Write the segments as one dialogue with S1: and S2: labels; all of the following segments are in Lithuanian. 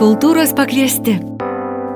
S1: Kultūros pakviesti.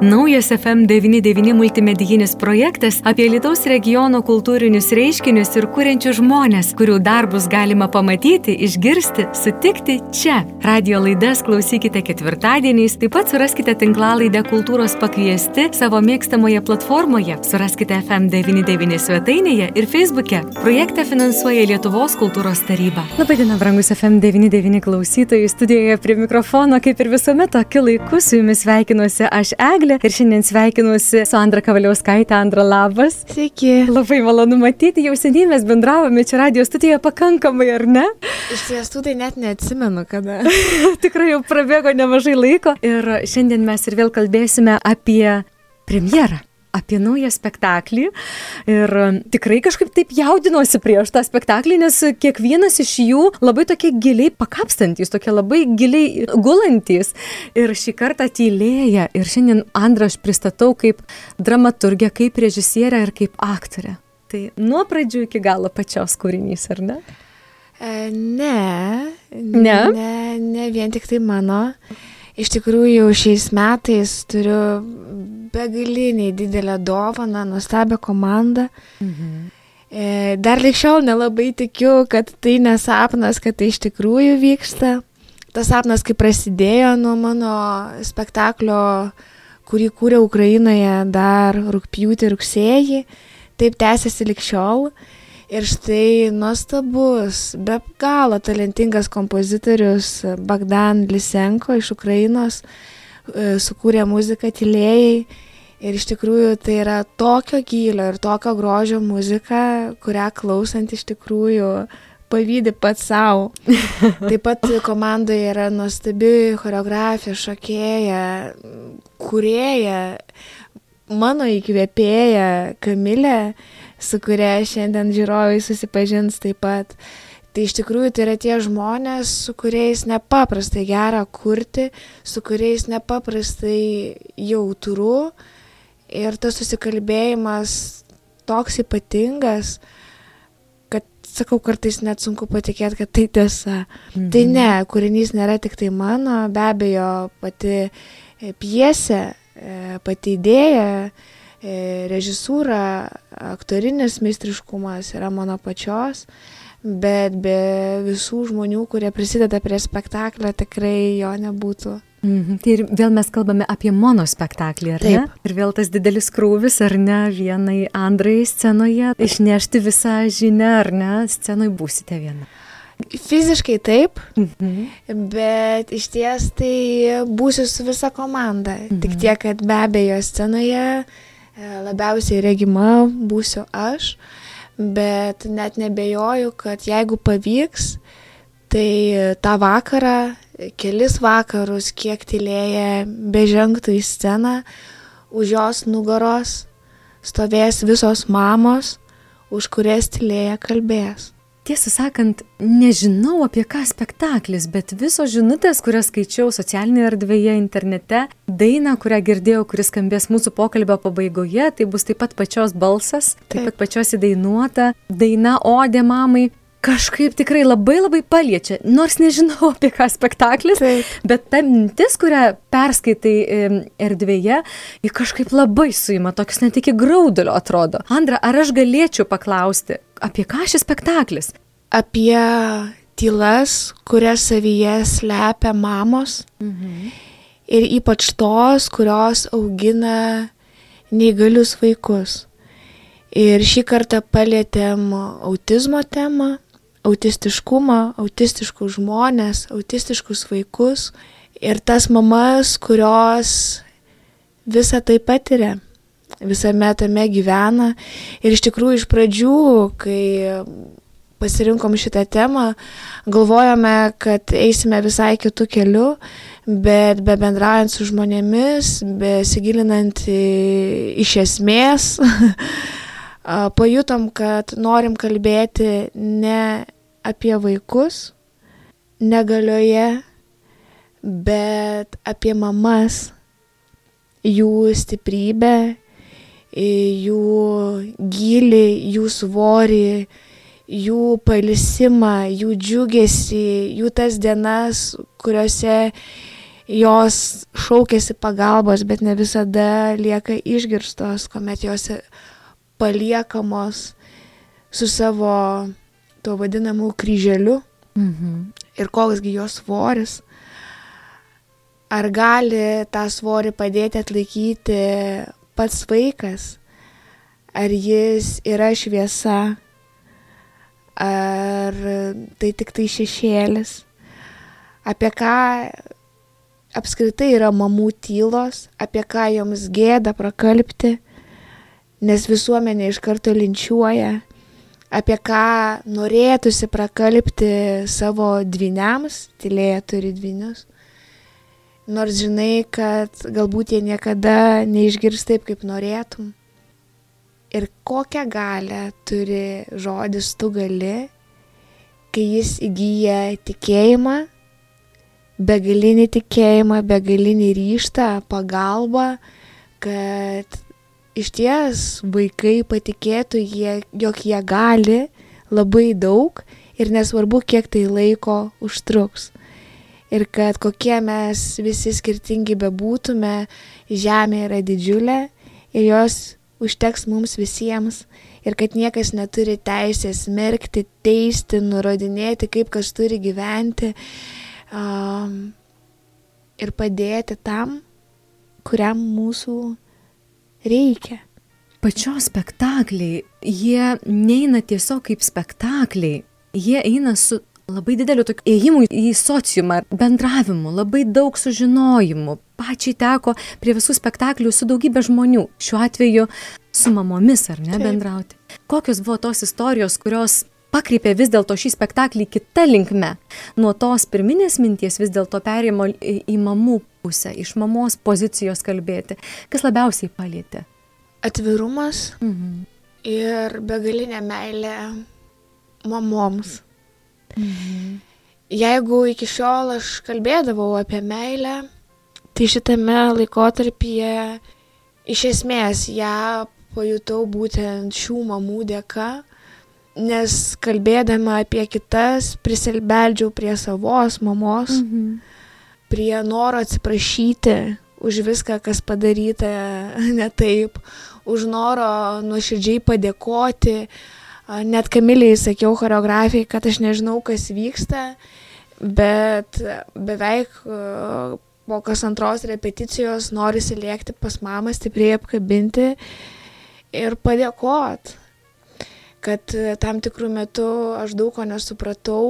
S1: Naujas FM99 multimedijinis projektas apie Lietuvos regiono kultūrinius reiškinius ir kuriančius žmonės, kurių darbus galima pamatyti, išgirsti, sutikti čia. Radio laidas klausykite ketvirtadieniais, taip pat suraskite tinklalaidę Kultūros pakviesti savo mėgstamoje platformoje, suraskite FM99 svetainėje ir Facebook'e. Projektą finansuoja Lietuvos kultūros taryba.
S2: Labadiena, brangus FM99 klausytojai, studijoje prie mikrofono, kaip ir visuomet, tokiu laiku su jumis sveikinuosi aš Eglė ir šiandien sveikinuosi su Andra Kavaliauskaitė. Andra, labas.
S3: Sveiki.
S2: Labai malonu matyti, jau seniai mes bendravome čia radio studijoje pakankamai, ar ne?
S3: Iš tiesų tai net neatsimenu, kada.
S2: Tikrai jau prabėgo nemažai laiko ir šiandien mes ir vėl kalbėsime apie premjerą apie naują spektaklį ir um, tikrai kažkaip taip jaudinuosi prieš tą spektaklį, nes kiekvienas iš jų labai tokie giliai pakapstantis, tokie labai giliai gulantis ir šį kartą tylėja ir šiandien Andrą aš pristatau kaip dramaturgę, kaip režisierę ir kaip aktorę. Tai nuo pradžių iki galo pačios kūrinys, ar ne?
S3: E, ne.
S2: Ne?
S3: Ne, ne vien tik tai mano. Iš tikrųjų, šiais metais turiu begaliniai didelę dovaną, nuostabią komandą. Mhm. E, dar likščiau nelabai tikiu, kad tai nesapnas, kad tai iš tikrųjų vyksta. Tas sapnas, kai prasidėjo nuo mano spektaklio, kurį kūrė Ukrainoje dar rūpjūtį rugsėjį, taip tęsiasi likščiau. Ir štai nuostabus, be galo talentingas kompozitorius Bagdan Lisenko iš Ukrainos e, sukūrė muziką tylėjai. Ir iš tikrųjų tai yra tokio gylio ir tokio grožio muzika, kurią klausant iš tikrųjų pavydį pats savo. Taip pat komandoje yra nuostabi choreografija, šokėja, kurėja, mano įkvėpėja Kamilė su kuria šiandien žiūrovai susipažins taip pat. Tai iš tikrųjų tai yra tie žmonės, su kuriais nepaprastai gera kurti, su kuriais nepaprastai jautru ir tas susikalbėjimas toks ypatingas, kad, sakau, kartais net sunku patikėti, kad tai tiesa. Mhm. Tai ne, kūrinys nėra tik tai mano, be abejo, pati piesė, e, pati idėja E, režisūra, aktorinis meistriškumas yra mano pačios, bet be visų žmonių, kurie prisideda prie spektaklio, tikrai jo nebūtų.
S2: Mhm. Tai ir vėl mes kalbame apie monospektaklį, ar Taip. ne? Ir vėl tas didelis krūvis, ar ne, vienai Andrai scenoje, išnešti visą žinią, ar ne, scenoje būsite viena.
S3: Fiziškai taip, mhm. bet iš ties tai būsiu su visa komanda. Mhm. Tik tiek, kad be abejo scenoje E, labiausiai regima būsiu aš, bet net nebejoju, kad jeigu pavyks, tai tą vakarą, kelis vakarus, kiek tylėję bežengtų į sceną, už jos nugaros stovės visos mamos, už kurias tylėję kalbės.
S2: Tiesą sakant, nežinau apie ką spektaklis, bet visos žinutės, kurias skaičiau socialinėje erdvėje, internete, daina, kurią girdėjau, kuris skambės mūsų pokalbio pabaigoje, tai bus taip pat pačios balsas, taip, taip. pat pačios įdainuota daina Odė mamai kažkaip tikrai labai labai paliečia, nors nežinau apie ką spektaklis, Taip. bet ta mintis, kurią perskaitai erdvėje, ji kažkaip labai suima, toks net iki graudulio atrodo. Andra, ar aš galėčiau paklausti, apie ką šis spektaklis?
S3: Apie tylas, kurias savyje slepia mamos mhm. ir ypač tos, kurios augina neįgalius vaikus. Ir šį kartą palėtėm autizmo temą, autistiškumą, autistiškus žmonės, autistiškus vaikus ir tas mamas, kurios visą tai patiria, visame tame gyvena. Ir iš tikrųjų iš pradžių, kai pasirinkom šitą temą, galvojame, kad eisime visai kitų kelių, bet be bendraujant su žmonėmis, besigilinant iš esmės, pajutom, kad norim kalbėti ne apie vaikus negalioje, bet apie mamas, jų stiprybę, jų gilį, jų svorį, jų palisimą, jų džiugesį, jų tas dienas, kuriuose jos šaukėsi pagalbos, bet ne visada lieka išgirstos, kuomet jos paliekamos su savo tuo vadinamu kryželiu. Mhm. Ir koksgi jos svoris. Ar gali tą svorį padėti atlaikyti pats vaikas? Ar jis yra šviesa? Ar tai tik tai šešėlis? Apie ką apskritai yra mamų tylos, apie ką joms gėda prakalbti, nes visuomenė iš karto linčiuoja, apie ką norėtųsi prakalbti savo dviniams, tylėje turi dvinius, nors žinai, kad galbūt jie niekada neišgirs taip, kaip norėtum. Ir kokią galę turi žodis tu gali, kai jis įgyja tikėjimą, begalinį tikėjimą, begalinį ryštą, pagalbą, kad iš ties vaikai patikėtų, jie, jog jie gali labai daug ir nesvarbu, kiek tai laiko užtruks. Ir kad kokie mes visi skirtingi bebūtume, žemė yra didžiulė ir jos užteks mums visiems. Ir kad niekas neturi teisės smerkti, teisti, nurodinėti, kaip kas turi gyventi um, ir padėti tam, kuriam mūsų reikia.
S2: Pačios spektakliai, jie neina tiesiog kaip spektakliai, jie eina su labai dideliu tokiu ėjimu į sociumą, bendravimu, labai daug sužinojimų. Pačiai teko prie visų spektaklių su daugybė žmonių, šiuo atveju su mamomis ar ne Taip. bendrauti. Kokios buvo tos istorijos, kurios pakreipė vis dėlto šį spektaklį kitą linkme. Nuo tos pirminės minties vis dėlto perėjimo į, į mamų pusę, iš mamos pozicijos kalbėti. Kas labiausiai palėtė?
S3: Atvirumas mhm. ir begalinė meilė mamoms. Mhm. Jeigu iki šiol aš kalbėdavau apie meilę, tai šitame laikotarpyje iš esmės ją pajutau būtent šių mamų dėka nes kalbėdama apie kitas prisilbeldžiau prie savos mamos, mhm. Prie noro atsiprašyti už viską, kas padaryta ne taip, už noro nuoširdžiai padėkoti. Net Kamiliai sakiau choreografijai, kad aš nežinau, kas vyksta, bet beveik po kas antros repeticijos norisi lėkti pas mamą, stipriai apkabinti ir padėkoti kad e, tam tikrų metų aš daug ko nesupratau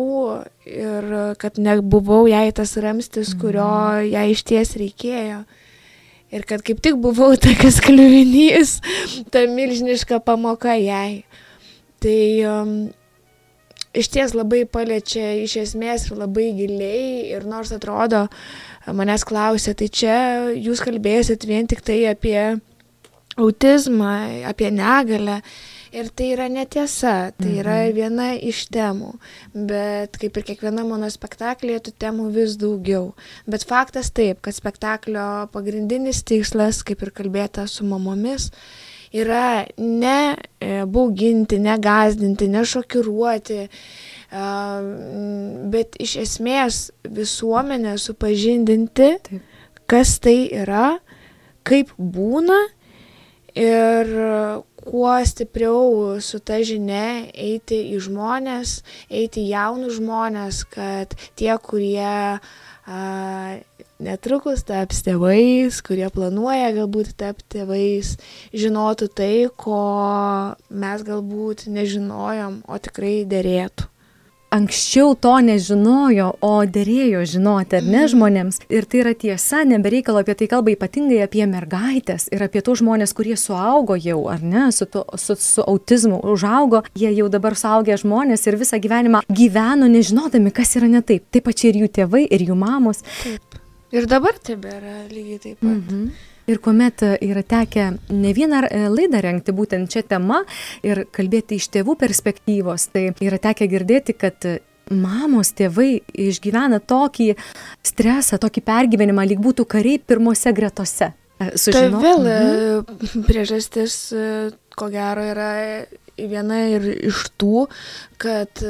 S3: ir kad nebuvau jai tas ramstis, kurio mhm. jai iš ties reikėjo. Ir kad kaip tik buvau tokias kliuvinys, ta milžiniška pamoka jai. Tai um, iš ties labai paliečia iš esmės ir labai giliai ir nors atrodo, manęs klausė, tai čia jūs kalbėsit vien tik tai apie autizmą, apie negalę. Ir tai yra netiesa, tai mhm. yra viena iš temų, bet kaip ir kiekviena mano spektaklėje, tų temų vis daugiau. Bet faktas taip, kad spektaklio pagrindinis tikslas, kaip ir kalbėta su mamomis, yra ne e, bauginti, ne gazdinti, ne šokiruoti, bet iš esmės visuomenę supažindinti, taip. kas tai yra, kaip būna ir kuo stipriau su ta žinia eiti į žmonės, eiti į jaunus žmonės, kad tie, kurie a, netrukus taps tėvais, kurie planuoja galbūt tapti tėvais, žinotų tai, ko mes galbūt nežinojom, o tikrai dėrėtų
S2: anksčiau to nežinojo, o dėrėjo žinoti, ar ne mhm. žmonėms. Ir tai yra tiesa, nebereikalo apie tai kalba ypatingai apie mergaitės ir apie tos žmonės, kurie suaugo jau, ar ne, su, to, su, su autizmu užaugo, jie jau dabar suaugę žmonės ir visą gyvenimą gyveno nežinodami, kas yra ne taip. Taip pačiai ir jų tėvai, ir jų mamos.
S3: Taip. Ir dabar tebėra lygiai taip pat. Mhm.
S2: Ir kuomet e, yra tekę ne vieną e, laidą renkti būtent čia tema ir kalbėti iš tėvų perspektyvos, tai yra tekę girdėti, kad mamos, tėvai išgyvena tokį stresą, tokį pergyvenimą, lyg būtų kariai pirmose gretose.
S3: E, Sužinau. Tai vėl mhm. priežastis, ko gero, yra viena ir iš tų, kad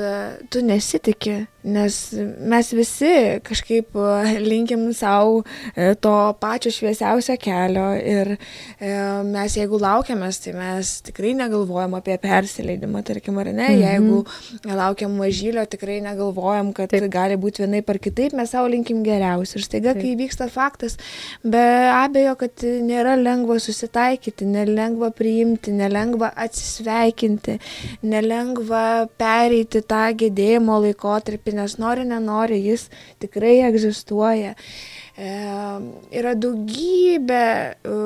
S3: tu nesitiki nes mes visi kažkaip e, linkim sau e, to pačio šviesiausio kelio ir e, mes jeigu laukiamės, tai mes tikrai negalvojam apie persileidimą, tarkim, ar ne, mhm. jeigu laukiam mažylio, tikrai negalvojam, kad Taip. gali būti vienaip ar kitaip, mes savo linkim geriausiai. Ir staiga, Taip. kai vyksta faktas, be abejo, kad nėra lengva susitaikyti, nelengva priimti, nelengva atsisveikinti, nelengva pereiti tą gedėjimo laikotarpį nes nori, nenori, jis tikrai egzistuoja. E, yra daugybė e,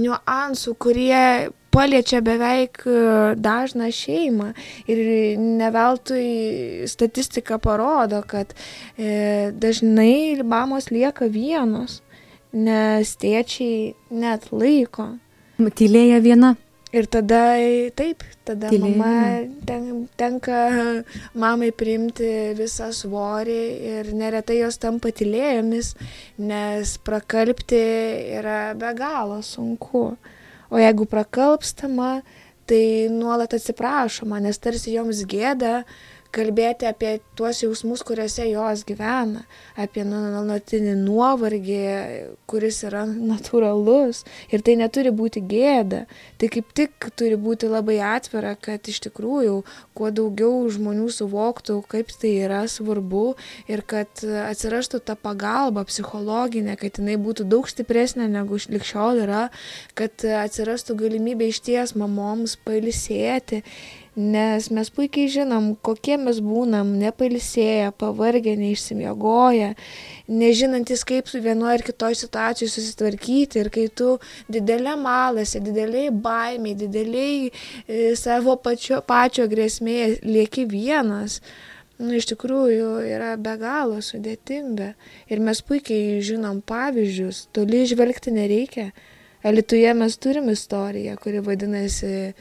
S3: niuansų, kurie paliečia beveik e, dažną šeimą. Ir ne veltui statistika parodo, kad e, dažnai mamos lieka vienos, nes tėčiai net laiko.
S2: Tylėja viena.
S3: Ir tada taip, tada Tylėjimą. mama ten, tenka mamai priimti visą svorį ir neretai jos tampa tylėjomis, nes prakalbti yra be galo sunku. O jeigu prakalbstama, tai nuolat atsiprašoma, nes tarsi joms gėda, kalbėti apie tuos jausmus, kuriuose jos gyvena, apie nu, nuolatinį nuovargį, kuris yra natūralus ir tai neturi būti gėda. Tai kaip tik turi būti labai atvira, kad iš tikrųjų kuo daugiau žmonių suvoktų, kaip tai yra svarbu ir kad atsirastų ta pagalba psichologinė, kad jinai būtų daug stipresnė negu likščiol yra, kad atsirastų galimybė iš ties mamoms pailsėti nes mes puikiai žinom, kokie mes būnam, nepalsėję, pavargę, neišsimiegoję, nežinantis, kaip su vienoje ar kitoje situacijoje susitvarkyti ir kai tu didelė malasi, dideliai baimiai, dideliai e, savo pačio, pačio grėsmėje lieki vienas. Nu, iš tikrųjų yra be galo sudėtinga. Ir mes puikiai žinom pavyzdžius, toli žvelgti nereikia. Alituje mes turim istoriją, kuri vadinasi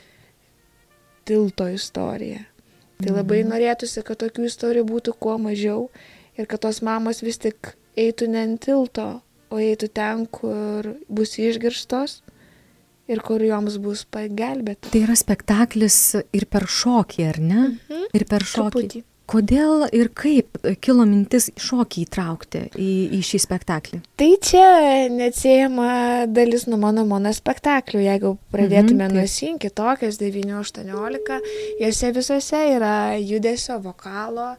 S3: tilto istorija. Tai labai mhm. norėtųsi, kad tokių istorijų būtų kuo mažiau ir kad tos mamos vis tik eitų ne ant tilto, o eitų ten, kur bus išgirstos ir kur joms bus pagelbėta.
S2: Tai yra spektaklis ir per šokį, ar ne? Mhm. Ir per šokį. Truputį. Kodėl ir kaip kilo mintis šokį įtraukti į, į šį spektaklį?
S3: Tai čia neatsiejama dalis nuo mano monospektaklių. Jeigu pradėtume mhm, nuo sin, kitokios 9-18, jose visose yra judesio, vokalo,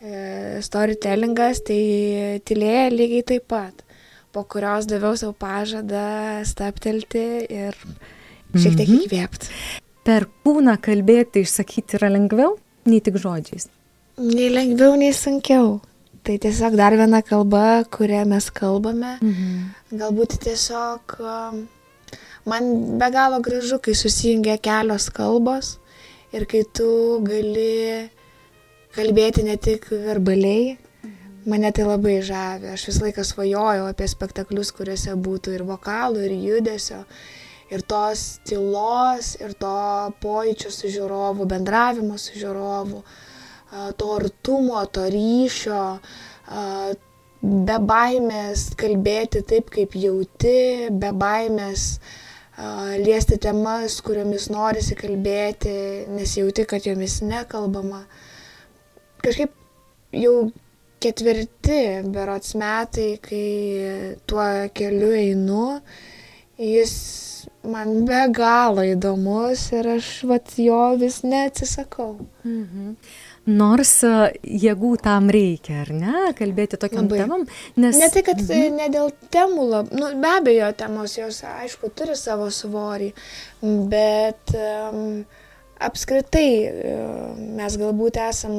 S3: e, storytellingas, tai tylėja lygiai taip pat, po kurios daviau savo pažadą staptelti ir šiek tiek mhm. įkvėpti.
S2: Per kūną kalbėti, išsakyti yra lengviau nei tik žodžiais.
S3: Nei lengviau, nei sunkiau. Tai tiesiog dar viena kalba, kurią mes kalbame. Mhm. Galbūt tiesiog um, man be galo gražu, kai susijungia kelios kalbos ir kai tu gali kalbėti ne tik verbaliai. Mhm. Mane tai labai žavi. Aš visą laiką svajojau apie spektaklius, kuriuose būtų ir vokalų, ir judesio, ir tos tylos, ir to pojūčio su žiūrovu, bendravimo su žiūrovu. Uh, to artumo, to ryšio, be baimės kalbėti taip, kaip jauti, be baimės liesti temas, kuriomis norisi kalbėti, nes jauti, kad jomis nekalbama. Kažkaip jau ketvirti berots metai, kai tuo keliu einu, jis man be galo įdomus ir aš vat jo vis neatsisakau. Mhm
S2: nors e, jėgų tam reikia, ar ne, kalbėti tokiam Labai. temam.
S3: Nes... Ne tai, kad mhm. ne dėl temų, lab... nu, be abejo, temos jos, aišku, turi savo svorį, bet um, apskritai um, mes galbūt esam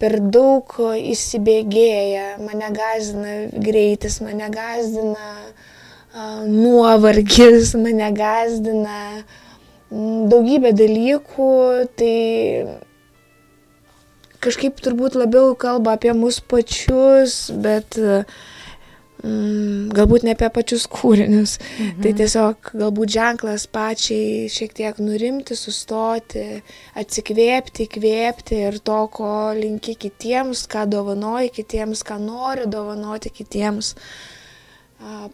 S3: per daug įsibėgėję, mane gazina greitis, mane gazdina uh, nuovargis, mane gazdina daugybė dalykų, tai kažkaip turbūt labiau kalba apie mus pačius, bet mm, galbūt ne apie pačius kūrinius. Mhm. Tai tiesiog galbūt ženklas pačiai šiek tiek nurimti, sustoti, atsikvėpti, įkvėpti ir to, ko linki kitiems, ką dovanoji kitiems, ką nori dovanoti kitiems,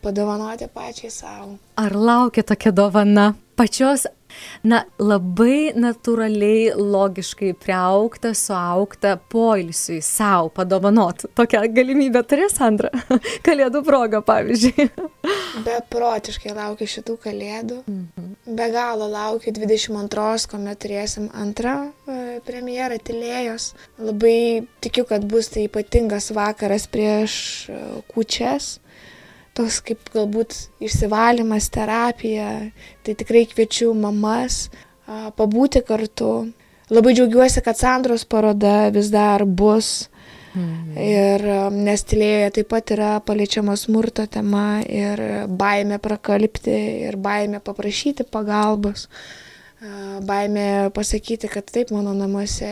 S3: padovanoti pačiai savo.
S2: Ar laukia tokia dovana? Pačios Na, labai natūraliai, logiškai priaukta, suaukta poilsiui savo padovanot. Tokią galimybę turi Sandra. Kalėdų proga, pavyzdžiui.
S3: Beprotiškai laukiu šitų kalėdų. Mhm. Be galo laukiu 22, kuomet turėsim antrą e, premjerą Tilėjos. Labai tikiu, kad bus tai ypatingas vakaras prieš e, kučias toks kaip galbūt išsivalymas, terapija. Tai tikrai kviečiu mamas pabūti kartu. Labai džiaugiuosi, kad Sandros paroda vis dar bus. Mhm. Ir nes tylėjoje taip pat yra paliečiama smurto tema ir baime prakalbti ir baime paprašyti pagalbos. Baimė pasakyti, kad taip mano namuose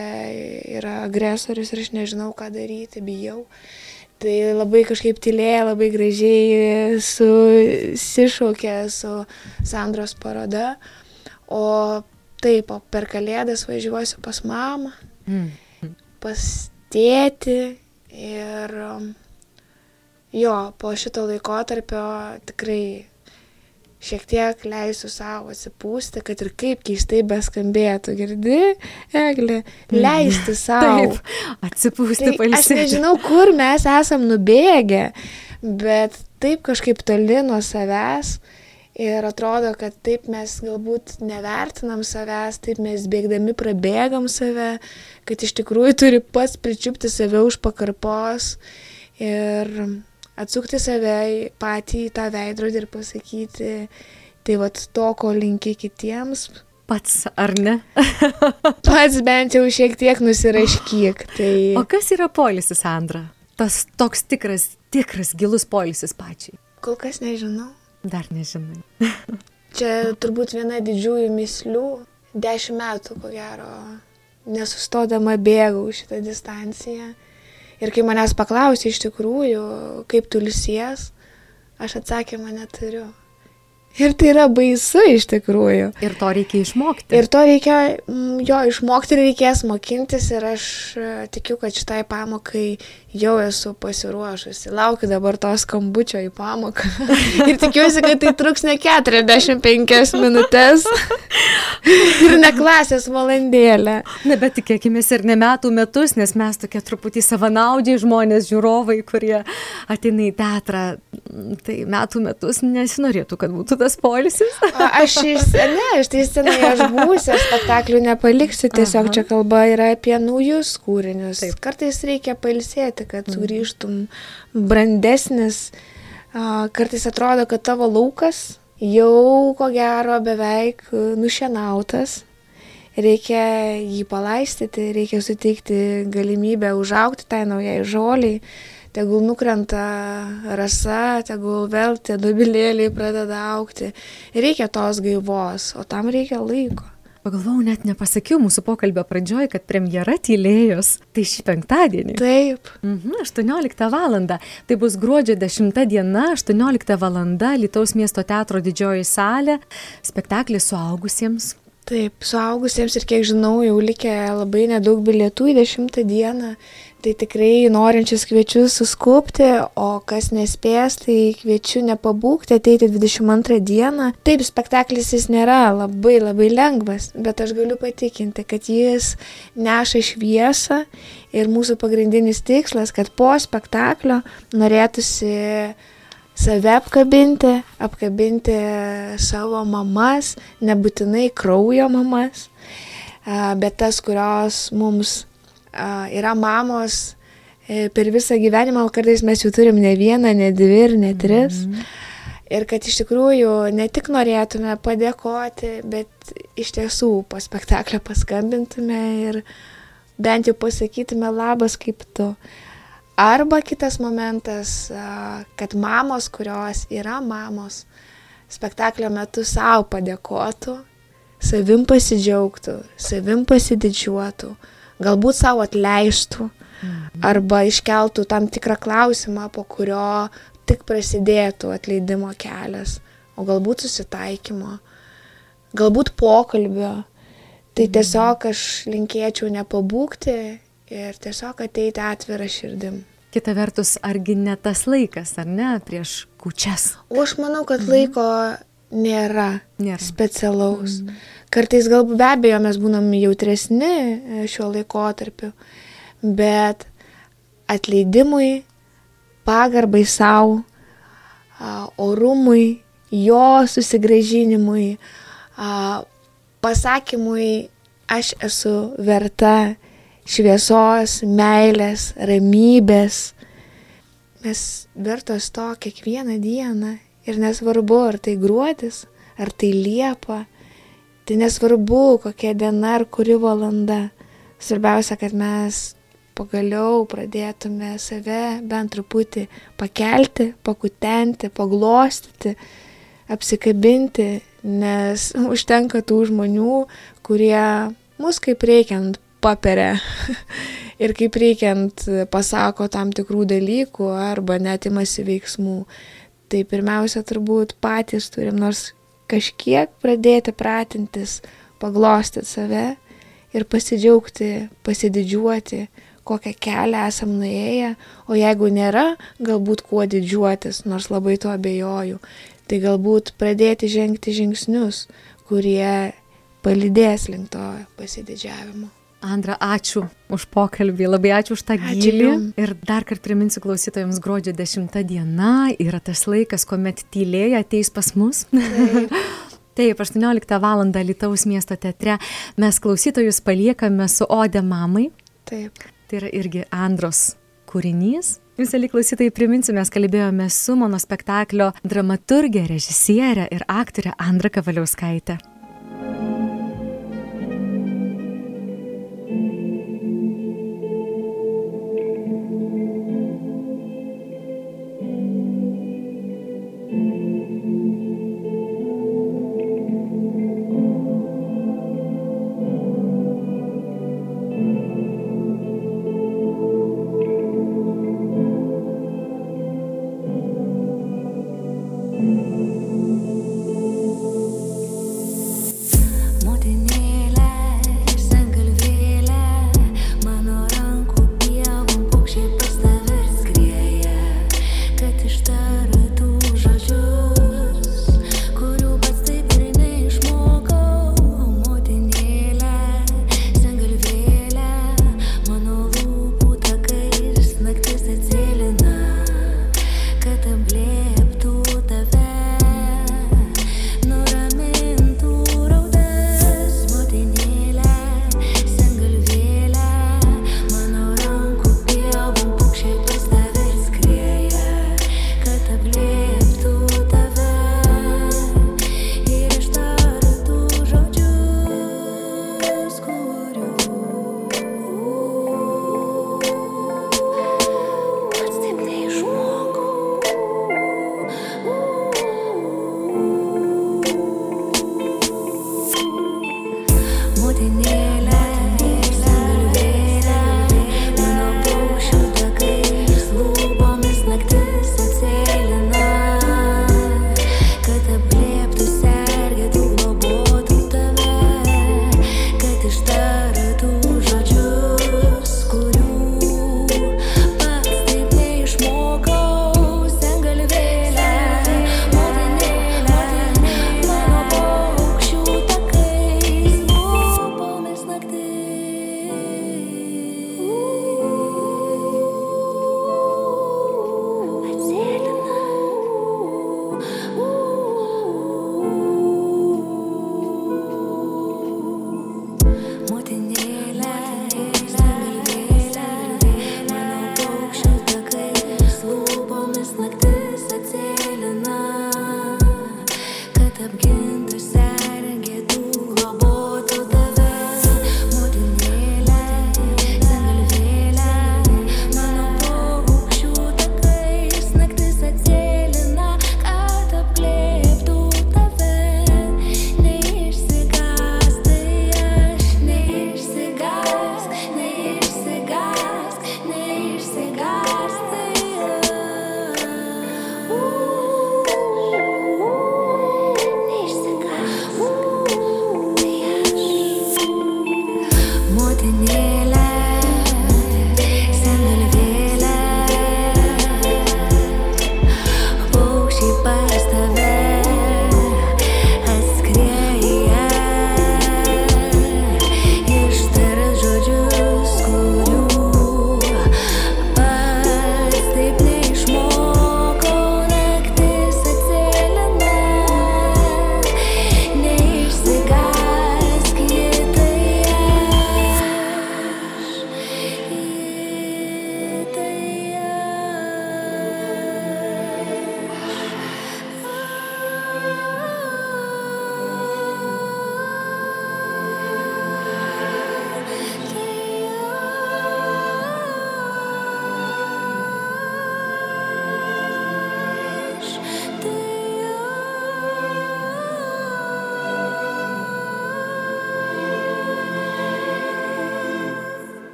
S3: yra agresorius ir aš nežinau, ką daryti, bijau. Tai labai kažkaip tylėja, labai gražiai susišaukė su Sandros paroda. O taip, o per kalėdas važiuosiu pas mamą, mm. pas tėti ir jo, po šito laikotarpio tikrai šiek tiek leisiu savo atsipūsti, kad ir kaip keistai beskambėtų, girdi, Eglė, leisti savo.
S2: Atsipūsti, tai
S3: pailsėti. Aš nežinau, kur mes esam nubėgę, bet taip kažkaip toli nuo savęs. Ir atrodo, kad taip mes galbūt nevertinam savęs, taip mes bėgdami prabėgam save, kad iš tikrųjų turi pats pričiupti save už pakarpos. Ir atsukti save patį į tą veidrodį ir pasakyti, tai vad to, ko linki kitiems.
S2: Pats, ar ne?
S3: Pats bent jau šiek tiek nusiraškyk. Tai...
S2: O kas yra polisis, Andra? Tas toks tikras, tikras gilus polisis pačiai.
S3: Kol kas nežinau.
S2: Dar nežinai.
S3: Čia turbūt viena didžiųjų mislių. Dešimt metų, ko gero, nesustodama bėgau šitą distanciją. Ir kai manęs paklausė iš tikrųjų, kaip tu lisies, aš atsakymą neturiu. Ir tai yra baisu iš tikrųjų.
S2: Ir to reikia išmokti.
S3: Ir to reikia, mm, jo, išmokti reikės mokintis ir aš e, tikiu, kad šitai pamokai jau esu pasiruošusi. Laukiu dabar to skambučio į pamoką. ir tikiuosi, kad tai truks ne 45 minutės. ir ne klasės valandėlę.
S2: Ne, bet tikėkime ir ne metų metus, nes mes tokie truputį savanaudžiai žmonės, žiūrovai, kurie ateina į teatrą. Tai metų metus nesinorėtų, kad būtų tas polisis?
S3: aš iš, ne, aš tai senai aš būsiu, aš spektaklių nepaliksiu, tiesiog Aha. čia kalba yra apie naujus kūrinius. Taip. Kartais reikia pailsėti, kad mhm. sugrįžtum brandesnis. Kartais atrodo, kad tavo laukas jau ko gero beveik nušienautas. Reikia jį palaistyti, reikia suteikti galimybę užaukti tai naujai žoliai tegul nukrenta rasa, tegul vėl tie dubilėliai pradeda aukti. Reikia tos gaivos, o tam reikia laiko.
S2: Pagalvojau, net nepasakiau mūsų pokalbio pradžioj, kad premjera tylėjos. Tai šį penktadienį.
S3: Taip.
S2: Mhm, 18 val. Tai bus gruodžio 10 diena, 18 val. Lietuvos miesto teatro didžioji salė, spektaklis suaugusiems.
S3: Taip, suaugusiems ir kiek žinau, jau likę labai nedaug bilietų į 10 dieną. Tai tikrai norinčius kviečiu suskupti, o kas nespės, tai kviečiu nepabūkti, ateiti 22 dieną. Taip, spektaklis jis nėra labai labai lengvas, bet aš galiu patikinti, kad jis neša šviesą ir mūsų pagrindinis tikslas, kad po spektaklio norėtųsi save apkabinti, apkabinti savo mamas, nebūtinai kraujo mamas, bet tas, kurios mums yra mamos e, per visą gyvenimą, o kartais mes jų turim ne vieną, ne dvi ir ne tris. Mm -hmm. Ir kad iš tikrųjų ne tik norėtume padėkoti, bet iš tiesų po spektaklio paskambintume ir bent jau pasakytume labas kaip tu. Arba kitas momentas, kad mamos, kurios yra mamos, spektaklio metu savo padėkotų, savim pasidžiaugtų, savim pasididžiuotų, galbūt savo atleistų mhm. arba iškeltų tam tikrą klausimą, po kurio tik prasidėtų atleidimo kelias, o galbūt susitaikymo, galbūt pokalbio. Tai mhm. tiesiog aš linkėčiau nepabūkti ir tiesiog ateiti atvirą širdim.
S2: Kita vertus, argi ne tas laikas, ar ne, prieš kučias?
S3: O aš manau, kad mhm. laiko nėra,
S4: Nėra.
S3: specialaus. Mm. Kartais galbūt be abejo mes būnam jautresni e, šiuo laikotarpiu, bet atleidimui, pagarbai savo, orumui, jo susigražinimui, pasakymui, aš esu verta šviesos, meilės, ramybės. Mes vertos to kiekvieną dieną ir nesvarbu, ar tai gruodis, ar tai liepa, tai nesvarbu, kokia diena ar kuri valanda. Svarbiausia, kad mes pagaliau pradėtume save bent truputį pakelti, pakutenti, paglostyti, apsikabinti, nes užtenka tų žmonių, kurie mus kaip reikiant paperia ir kaip reikiant pasako tam tikrų dalykų arba net imasi veiksmų. Tai pirmiausia, turbūt patys turim nors kažkiek pradėti pratintis, paglostyti save ir pasidžiaugti, pasididžiuoti, kokią kelią esam nuėję, o jeigu nėra, galbūt kuo didžiuotis, nors labai tuo abejoju. Tai galbūt pradėti žengti žingsnius, kurie palydės link to pasididžiavimo.
S4: Andra, ačiū už pokalbį, labai ačiū už tą gilį. Ir dar kartą priminsiu klausytojams, gruodžio 10 diena yra tas laikas, kuomet tylėja ateis pas mus. Taip. Taip, 18 val. Lietuvos miesto teatre mes klausytojus paliekame su Ode mamai.
S3: Taip.
S4: Tai yra irgi Andros kūrinys. Jums, ali klausytojai, priminsiu, mes kalbėjome su mano spektaklio dramaturgė, režisierė ir aktorė Andra Kavaliauskaitė.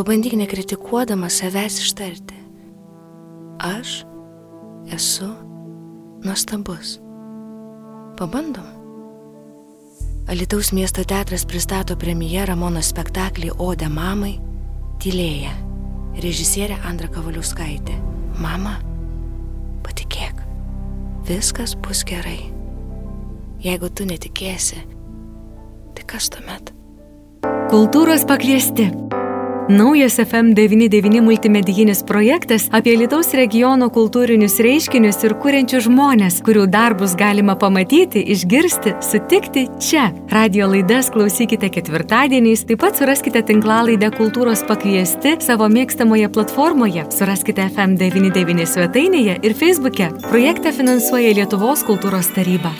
S3: Pabandyk nekritikuodama savęs ištarti. Aš esu nuostabus. Pabandom. Alitaus miesto teatras pristato premjerą mono spektaklį Ode mamai - Tylėja. Režisierė Andra Kavaliuskaitė. Mama, patikėk, viskas bus gerai. Jeigu tu netikėsi, tai kas tuomet?
S2: Kultūros pakviesti. Naujas FM99 multimedijinis projektas apie Lietuvos regiono kultūrinius reiškinius ir kuriančius žmonės, kurių darbus galima pamatyti, išgirsti, sutikti čia. Radio laidas klausykite ketvirtadieniais, taip pat suraskite tinklalaidę Kultūros pakviesti savo mėgstamoje platformoje, suraskite FM99 svetainėje ir Facebook'e. Projektą finansuoja Lietuvos kultūros taryba.